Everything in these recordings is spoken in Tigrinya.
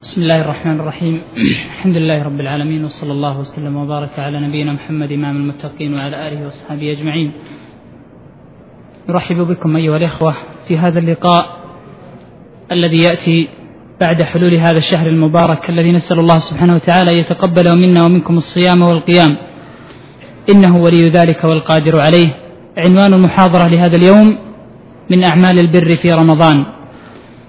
سم الله الرحمن الرحيم الحمدللهرب العالمين ولى الله وسلوبار لىنامحمدا المتنوعلى له وأصاب أجن نرحب بكم أيه الخوة في هذا اللقاء الذي يأتي بعد حلول هذا الشهر المبارك الذي نسأل الله سبحانه وتعالى أن يتقبل منا ومنكم الصيام والقيام إنه ولي ذلك والقادر عليه عنوان المحاضرة لهذا اليوم من أعمال البر في رمضان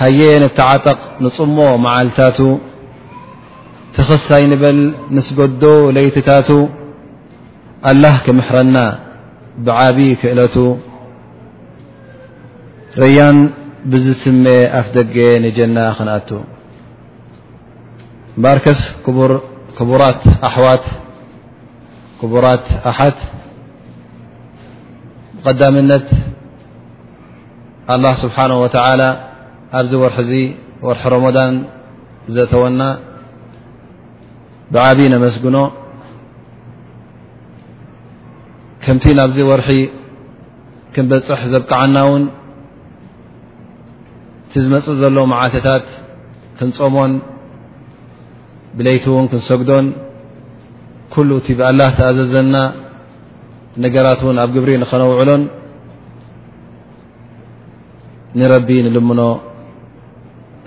ሃየ ንተዓጠቕ ንጽሞ መዓልታቱ ትኽስ ኣይንበል ንስገዶ ለይትታቱ ኣላህ ክምሕረና ብዓብዪ ክእለቱ ረያን ብዝስመ ኣፍ ደገ ንጀና ክንኣቱ ባርከስ ክቡራት ኣሕዋት ክቡራት ኣሓት ብቀዳምነት ኣላህ ስብሓን ወተላ ኣብዚ ወርሒ እዚ ወርሒ ሮሞዳን ዘተወና ብዓብዪ ነመስግኖ ከምቲ ናብዚ ወርሒ ክንበፅሕ ዘብቅዓና እውን እቲ ዝመፅእ ዘሎ መዓልትታት ክንፀሞን ብለይቲ እውን ክንሰግዶን ኩሉ እቲ ብኣላህ ተኣዘዘና ነገራት ውን ኣብ ግብሪ ንኸነውዕሎን ንረቢ ንልምኖ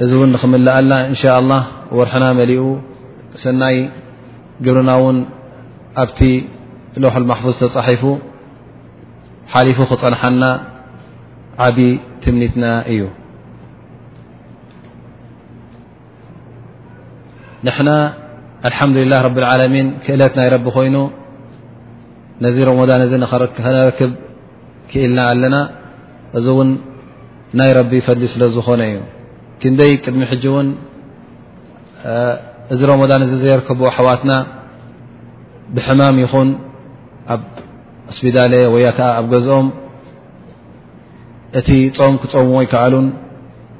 እዚ እውን ንክምልኣልና እንሻ ላ ወርሕና መሊኡ ሰናይ ግብርና ውን ኣብቲ ሎሕ ማሕፉዝ ተፃሒፉ ሓሊፉ ክፀንሓና ዓብዪ ትምኒትና እዩ ንሕና ኣልሓምዱሊላህ ረቢ ዓለሚን ክእለት ናይ ረቢ ኮይኑ ነዚ ሮሞዳን እዚ ከነረክብ ክኢልና ኣለና እዚ እውን ናይ ረቢ ፈድሊ ስለ ዝኾነ እዩ ክንደይ ቅድሚ ሕጂ እውን እዚ ሮሞዳን እዚ ዘየርከቡ ኣሕዋትና ብሕማም ይኹን ኣብ ስፒዳለ ወያ ከዓ ኣብ ገዝኦም እቲ ፆም ክፀምዎ ኣይከኣሉን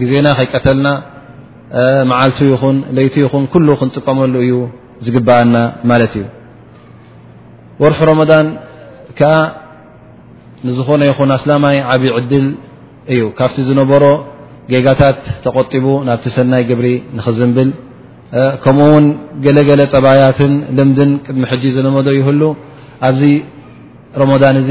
ግዜና ከይቀተልና መዓልቱ ይኹን ለይቲ ይኹን ኩሉ ክንጥቀመሉ እዩ ዝግብኣና ማለት እዩ ወርሒ ሮመዳን ከዓ ንዝኾነ ይኹን ኣስላማይ ዓብ ዕድል እዩ ካብቲ ዝነበሮ ጌጋታት ተቆጢቡ ናብቲ ሰናይ ግብሪ ንክዝንብል ከምኡ ውን ገለገለ ጠባያትን ልምድን ቅድሚ ሕጂ ዝለመዶ ይህሉ ኣብዚ ሮሞዳን እዚ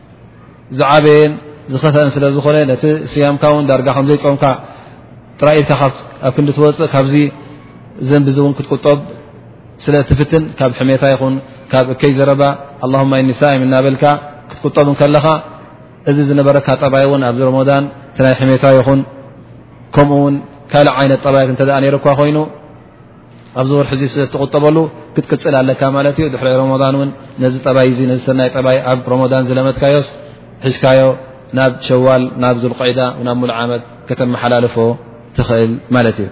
ዝዓበየን ዝኸፈአን ስለ ዝኾነ ነቲ ስያምካ ውን ዳርጋ ከምዘይፆምካ ጥራይ ኢልካ ኣብ ክንዲ ትወፅእ ካብዚ ዘንቢ ዚ እውን ክትቁጠብ ስለ ትፍትን ካብ ሕሜታ ይኹን ካብ እከይ ዘረባ ኣላሁማ ኒሳይም እናበልካ ክትቁጠብ ከለኻ እዚ ዝነበረካ ጠባይ እውን ኣብዚ ሮሞዳን ናይ ሕሜታ ይኹን ከምኡ ውን ካልእ ዓይነት ጠባያት እንተ ነይሩካ ኮይኑ ኣብዚ ወርሒ እዚ ስለ ትቁጠበሉ ክትቅፅል ኣለካ ማለት እዩ ድሕሪ ሮሞዳን እውን ነዚ ጠባይ እ ነዚ ሰናይ ጠባይ ኣብ ሮሞዳን ዝለመትካዮስ ሒዝካዮ ናብ ሸዋል ናብ ዙልቃዒዳ ናብ ሙሉእ ዓመት ከተመሓላልፎ ትኽእል ማለት እዩ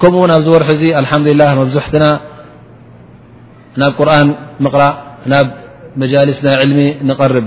ከምኡ ውን ኣብዚ ወርሒ እዚ ኣልሓምዱላ መብዙሕትና ናብ ቁርን ምቕራእ ናብ መጃልስ ናይ ዕልሚ ንቐርብ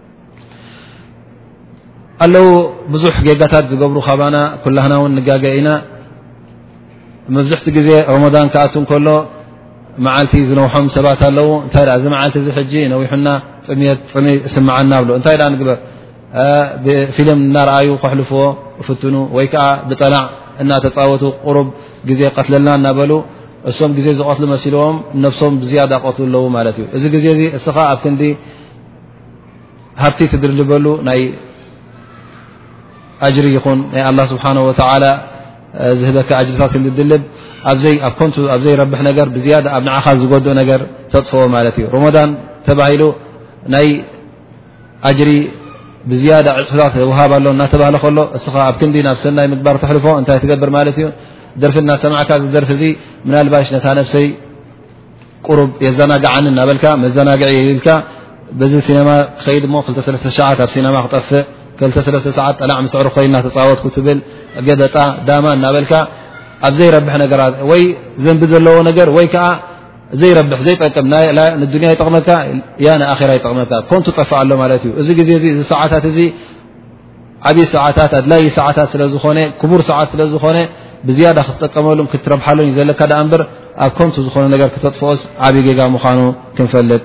ኣለዉ ብዙሕ ጌጋታት ዝገብሩ ካባና ኩላህና ውን ንጋገ ኢና መብዝሕቲ ግዜ ሮሞዳን ክኣት ከሎ መዓልቲ ዝነውሖም ሰባት ኣለዉ እንታይ እዚ መዓልቲ እዚ ሕጂ ነዊሑና ጥምት ፅሚ ስምዓና ብሎ እንታይ ኣ ንግበር ብፊልም እናርኣዩ ከሕልፍዎ ፍትኑ ወይ ከዓ ብጠላዕ እናተፃወቱ ቁሩብ ግዜ ቀትለልና እናበሉ እሶም ግዜ ዝቐትሉ መሲልዎም ነብሶም ብዝያዳ ቀትሉ ኣለዉ ማለት እዩ እዚ ግዜ እዚ እስኻ ኣብ ክንዲ ሃብቲ ትድልበሉ ናይ ኣጅሪ ይኹን ናይ ኣላ ስብሓን ወተላ ዝህበካ ኣጅርታት ክንድድልብ ኣብዘይ ኣብ ኮንቱ ኣብ ዘይረብሕ ነገር ብዝያዳ ኣብ ንዓኻ ዝጎድእ ነገር ተጥፈዎ ማለት እዩ ሮሞዳን ተባሂሉ ናይ ኣጅሪ ብዝያዳ ዕፅፍታት ውሃብ ኣሎ እናተባህለ ከሎ እስኻ ኣብ ክንዲ ናብ ሰናይ ምግባር ተሕልፎ እንታይ ትገብር ማለት እዩ ደርፊ እናሰማዕካ ዝደርፊ እዙ ምናልባሽ ነታ ነፍሰይ ቁሩብ የዘናግዓኒ እናበልካ መዘናግዒ ኢልካ በዚ ሲነማ ክኸይድ እሞ ክሰለስተ ሸዓት ኣብ ሲነማ ክጠፍእ ክልተ ሰለስተ ሰዓት ጠላዕ ምስዕሩ ኮይና ተፃወትኩ ትብል ገበጣ ዳማ እናበልካ ኣብ ዘይረብሕ ነገራት ወይ ዘንቢ ዘለዎ ነገር ወይ ከዓ ዘይረብሕ ዘይጠቅም ንዱንያ ይጠቕመካ ያ ንኣራ ይጠቕመካ ኮንቱ ጠፍእ ኣሎ ማለት እዩ እዚ ግዜ እዚ ሰዓታት እዚ ዓብዪ ሰዓታት ኣድላይ ሰዓታት ስለዝኾነ ክቡር ሰዓት ስለዝኾነ ብዝያዳ ክትጠቀመሉን ክትረብሓሉን እዩ ዘለካ ዳኣ እምበር ኣብ ከምቱ ዝኾነ ነገር ክተጥፍኦስ ዓብዪ ጌጋ ምዃኑ ክንፈልጥ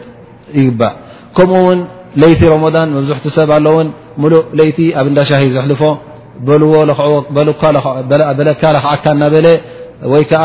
ይግባእ ከምኡ ውን ለይቲ ሮሞዳን መብዝሕቲ ሰብ ኣለውን ሙሉእ ለይቲ ኣብ እንዳሻሂ ዘሕልፎ በልዎ ለክዕዎ በለካ ለክዓካ እናበለ ወይ ከዓ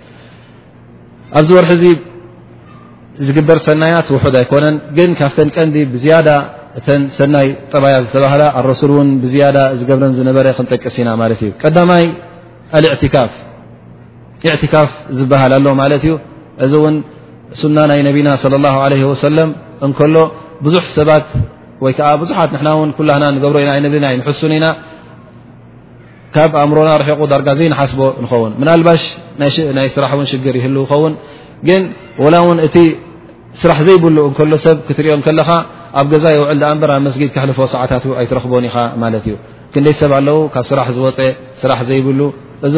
ኣብዚ ወርሒ እዚ ዝግበር ሰናያት ውሑድ ኣይኮነን ግን ካብተን ቀንዲ ብዝያዳ እተን ሰናይ ጠባያ ዝተባህላ ኣረሱል እውን ብዝያዳ ዝገብረን ዝነበረ ክንጠቅስ ኢና ማለት እዩ ቀዳማይ ኣልእትካፍ እዕትካፍ ዝበሃል ኣሎ ማለት እዩ እዚ እውን ሱና ናይ ነቢና ለ ላ ለ ወሰለም እንከሎ ብዙሕ ሰባት ወይ ከዓ ብዙሓት ንሕና እውን ኩላና ንገብሮ ኢና ኣይንብልና ይንሕሱን ኢና ካብ ኣእምሮና ርሒቑ ዳርጋ ዘይንሓስቦ ንኸውን ምናልባሽ ናይ ስራሕ ውን ሽግር ይህልው ኸውን ግን ወላ ውን እቲ ስራሕ ዘይብሉ እንከሎ ሰብ ክትሪኦ ከለኻ ኣብ ገዛ የውዕል ኣ በር ኣብ መስጊድ ክሕልፎ ሰዓታት ኣይትረኽቦን ኢኻ ማለት እዩ ክንደይ ሰብ ኣለው ካብ ስራሕ ዝወፀ ስራሕ ዘይብሉ እዚ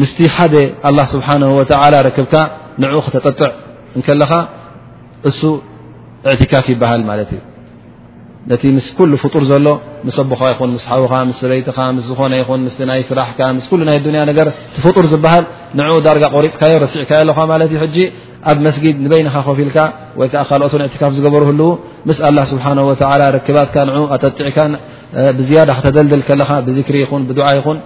ምስቲ ሓደ ኣላ ስብሓን ወተላ ርክብካ ንኡ ክተጠጥዕ እንከለኻ እሱ እዕትካፍ ይበሃል ማለት እዩ ነቲ ምስ ኩሉ ፍጡር ዘሎ ምስ ኣቦኻ ይኹን ምስ ሓውኻ ምስ ሰበይትኻ ምስ ዝኾነ ይኹን ምስ ናይ ስራሕካ ምስ ኩሉ ናይ ዱንያ ነገር ትፍጡር ዝበሃል ንኡ ዳርጋ ቆሪፅካዮ ረሲዕካዮ ኣለኻ ማለት እዩ ሕጂ ኣብ መስጊድ ንበይንኻ ኮፍ ኢልካ ወይ ከዓ ካልኦትን እዕትካፍ ዝገበሩ ህልው ምስ ኣላ ስብሓን ወተላ ርክባትካ ንኡ ኣጠጢዕካ ብዝያዳ ክተደልድል ከለኻ ብዝክሪ ይኹን ብዱዓ ይኹን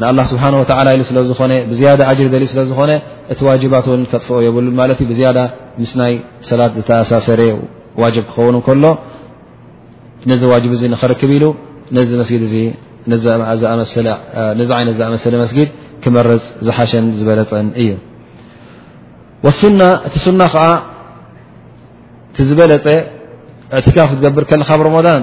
ንኣላ ስብሓን ወተላ ኢሉ ስለ ዝኾነ ብዝያዳ ኣጅሪ ደልዩ ስለ ዝኾነ እቲ ዋጅባት እውን ከጥፍኦ የብሉን ማለት እዩ ብዝያዳ ምስ ናይ ሰላት ዝተኣሳሰረ ዋጅብ ክኸውን ከሎ ነዚ ዋጅብ እዚ ንክርክብ ኢሉ ነዚ መስጊድ እዚ ነዚ ዓይነት ዝኣመሰለ መስጊድ ክመርፅ ዝሓሸን ዝበለፀን እዩ ወሱና እቲ ሱና ከዓ እቲ ዝበለፀ እዕትካፍ ክትገብር ከለካ ብ ሮሞዳን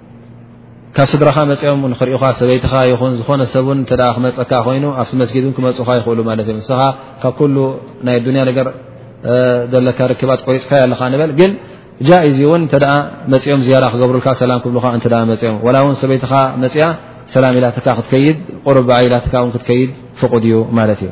ካብ ስድራኻ መፅኦም ንክሪኡካ ሰበይትኻ ይኹን ዝኾነ ሰብ ን ተ ክመፀካ ኮይኑ ኣብቲ መስጊድ ን ክመፁካ ይኽእሉ ማለት እዮም ንስኻ ካብ ኩሉ ናይ ኣዱንያ ነገር ዘለካ ርክባት ቆሪፅካ ኣለኻ ንበል ግን ጃኢዝ እውን እተ መፅኦም ዝያዳ ክገብሩልካ ሰላም ክብልካ እተ መፅኦም ዋላ እውን ሰበይትኻ መፅኣ ሰላም ኢላትካ ክትከይድ ቁርብ በዓ ኢላትካ ን ክትከይድ ፍቑድ እዩ ማለት እዩ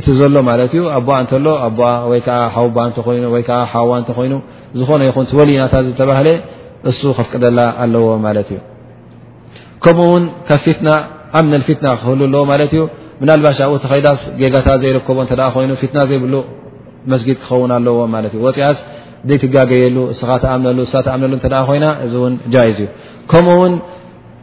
እቲ ዘሎ ማለት እዩ ኣቦኣ እንተሎ ኣኣ ወይ ከዓ ሓውባ እተኮይኑ ወይ ከዓ ሓዋ እንተኮይኑ ዝኾነ ይኹን ወሊ ናታ ዝተባህለ እሱ ከፍቅደላ ኣለዎ ማለት እዩ ከምኡ ውን ካብ ፊትና ኣምነ ፊትና ክህሉ ኣለዎ ማለት እዩ ምናልባሽ ኣብኡ ተኸይዳስ ጌጋታ ዘይርከቦ እተ ኮይኑ ፊትና ዘይብሉ መስጊድ ክኸውን ኣለዎ ማለት እዩ ወፅያስ ዘይትጋገየሉ እስኻ ተኣምነሉ እሳ ተኣምነሉ እተ ኮይና እዚ እውን ጃይዝ እዩ ከምኡውን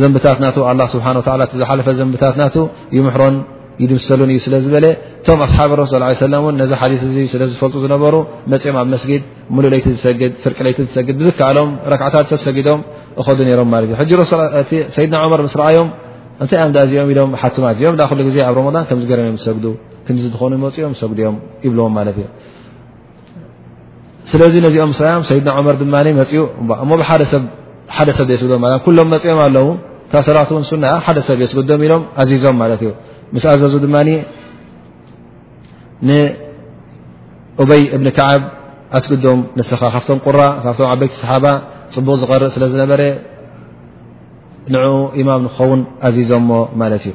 ዘንብታት ናቱ ኣላ ስብሓን ወላ እቲ ዝሓለፈ ዘንብታት ናቱ ይምሕሮን ይድምሰሉን እዩ ስለ ዝበለ እቶም ኣስሓብ ረሱ ስ ሰለም እውን ነዚ ሓዲስ እዚ ስለ ዝፈልጡ ዝነበሩ መፅኦም ኣብ መስጊድ ሙሉእ ለይቲ ዝሰግድ ፍርቂ ለይቲ ዝሰግድ ብዝከኣሎም ረክዕታት ተሰጊዶም እኸዱ ነይሮም ማለት እዩ ሕጂ እቲ ሰይድና ዑመር ምስ ረኣዮም እንታይ እኣም እዚኦም ኢሎም ሓትማ እዚኦም እ ኩሉ ግዜ ኣብ ሮሞዳን ከምዝገረም እዮም ዝሰግዱ ክንዲ ዝኾኑ መፅኦም ዝሰግዱ እዮም ይብልዎም ማለት እዩ ስለዚ ነዚኦም ምስራዮም ሰይድና ዑመር ድማ መፅኡ እሞ ሓደ ሰብ የስግዶ ማ ኩሎም መፅኦም ኣለዉ እታ ሰላት እውን ሱና ሓደ ሰብ የስግዶም ኢሎም ኣዚዞም ማለት እዩ ምስ ኣዘዙ ድማ ንኡበይ እብኒ ከዓብ ኣስግዶም ንስኻ ካብቶም ቁራ ካብቶም ዓበይቲ ሰሓባ ፅቡቕ ዝቐርእ ስለ ዝነበረ ንኡ ኢማም ንክኸውን ኣዚዞሞ ማለት እዩ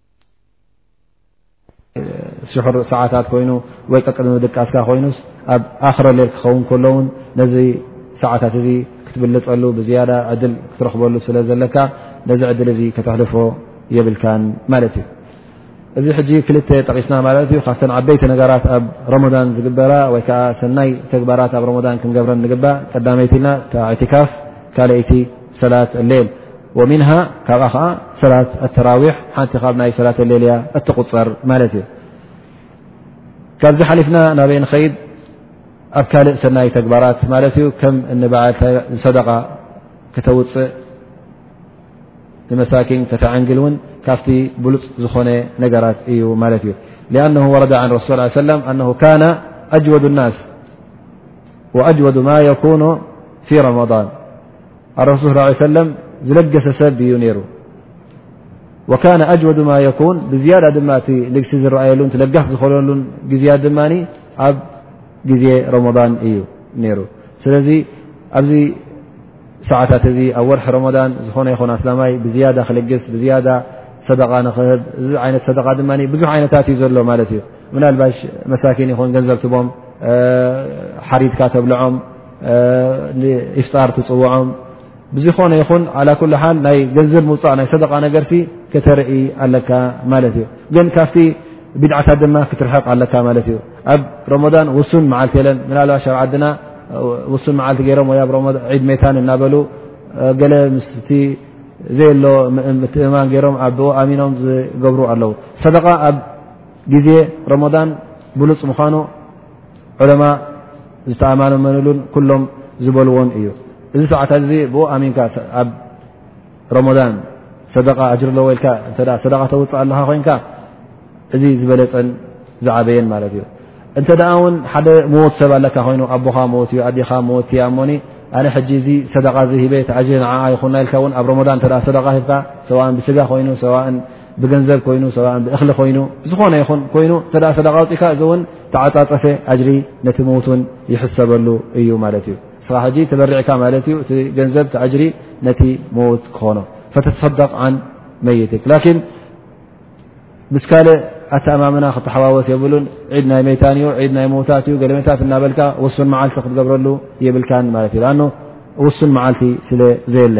ሽሕር ሰዓታት ኮይኑ ወይ ቀቅድ ምድቃስካ ኮይኑ ኣብ ኣክረ ሌል ክኸውን ከሎውን ነዚ ሰዓታት እዚ ክትብልፀሉ ብዝያዳ ዕድል ክትረክበሉ ስለ ዘለካ ነዚ ዕድል እዚ ከተሕልፎ የብልካን ማለት እዩ እዚ ሕጂ ክልተ ጠቂስና ማለት እዩ ካብተን ዓበይቲ ነገራት ኣብ ሮሞዳን ዝግበራ ወይከዓ ሰናይ ተግባራት ኣብ ሮሞዳን ክንገብረን ንግባእ ቀዳመይቲ ኢልና ቲካፍ ካልይቲ صلاة اللل ومنها كب صلاة التراويح نت ني صلاة الليل ي تغر ملت كب حلفنا بينيد كل سني تكبارت ملت كم ن بعصدقة كتوء لمساكن كتعنجل ون كفت بل ن نجرت ي ملت لأنه ورد عن رس اله عليه وسلم أنه كان أجود الناس وأجود ما يكون في رمضان ኣረሱ ሰለም ዝለገሰ ሰብ እዩ ነይሩ ወካነ ኣጅወዱ ማ የኩን ብዝያዳ ድማ እቲ ልግሲ ዝረኣየሉን ለጋስ ዝኮነሉን ግዜያት ድማ ኣብ ግዜ ሮሞዳን እዩ ነይሩ ስለዚ ኣብዚ ሰዓታት እዚ ኣብ ወርሒ ሮሞዳን ዝኾነ ይኹን ኣስላማይ ብዝያዳ ክልግስ ብዝያዳ ሰደቃ ንክህብ እዚ ዓይነት ሰደቃ ድማ ብዙሕ ዓይነታት እዩ ዘሎ ማለት እዩ ምናልባሽ መሳኪን ይኹን ገንዘብ ትቦም ሓሪድካ ተብልዖም ንኢፍጣር ትፅውዖም ብዝኾነ ይኹን ዓላ ኩሉ ሓል ናይ ገንዘብ ምውፃእ ናይ ሰደቃ ነገርሲ ከተርኢ ኣለካ ማለት እዩ ግን ካብቲ ቢድዓታት ድማ ክትርሕቕ ኣለካ ማለት እዩ ኣብ ሮሞዳን ውሱን መዓልቲ የለን ምናልባ ሸብ ዓድና ውሱን መዓልቲ ገይሮም ወይ ኣብ ዒድ ሜታን እናበሉ ገለ ምስቲ ዘየሎ ምትእማን ገይሮም ኣብ ኣሚኖም ዝገብሩ ኣለዉ ሰደቃ ኣብ ግዜ ሮሞዳን ብሉፅ ምዃኑ ዑለማ ዝተኣማመንሉን ኩሎም ዝበልዎን እዩ እዚ ሰዓት እዚ ብኡ ኣሚንካ ኣብ ረሞዳን ሰደቃ ኣጅር ኣለዎ ኢልካ ሰደቃ ተውፅእ ኣለካ ኮይንካ እዚ ዝበለፀን ዝዓበየን ማለት እዩ እንተ ደኣ ውን ሓደ መወት ሰብ ኣለካ ኮይኑ ኣቦኻ መወት እዩ ኣዴኻ መወት እያ እሞኒ ኣነ ሕጂ እዚ ሰደቃ እዚ ሂበ ተኣጅሪ ንዓኣ ይኹና ኢልካ ውን ኣብ ረሞዳን ሰደቃ ሂብካ ሰዋእን ብስጋ ኮይኑ ሰዋእን ብገንዘብ ኮይኑ ሰብኣ ብእኽሊ ኮይኑ ዝኾነ ይኹን ኮይኑ እተ ሰደቃ ውፅኢካ እዚ እውን ተዓፃፀፈ ኣጅሪ ነቲ ምዉት እውን ይሕሰበሉ እዩ ማለት እዩ ንስኻ ሕጂ ተበሪዕካ ማለት እዩ እቲ ገንዘብ ቲ ኣጅሪ ነቲ ምዉት ክኾኖ ፈተተሰደቕ ዓን መይትክ ላኪን ምስ ካልእ ኣተኣማምና ክተሓዋወስ የብሉን ዒድ ናይ መይታን እዩ ዒድ ናይ ምዉታት እዩ ገለመታት እናበልካ ውሱን መዓልቲ ክትገብረሉ የብልካን ማለት እዩ ኣ ውሱን መዓልቲ ስለ ዘየለ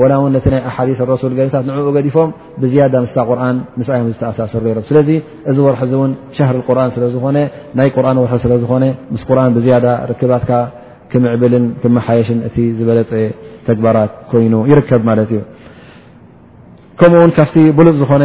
ወላ ውን ነቲ ናይ ኣሓዲስ ረሱል ገለታት ንዕኡ ገዲፎም ብዝያዳ ምስታ ቁርን ምስ ኣዮም ዝተኣሳሰሩ ነይሮም ስለዚ እዚ ወርሒ እዚ እውን ሻህር ቁርን ስለ ዝኾነ ናይ ቁርን ወርሒ ስለ ዝኾነ ምስ ቁርን ብዝያዳ ርክባትካ ክምዕብልን ክመሓየሽን እቲ ዝበለፀ ተግባራት ኮይኑ ይርከብ ማለት እዩ ከምኡ ውን ካብቲ ብሉፅ ዝኾነ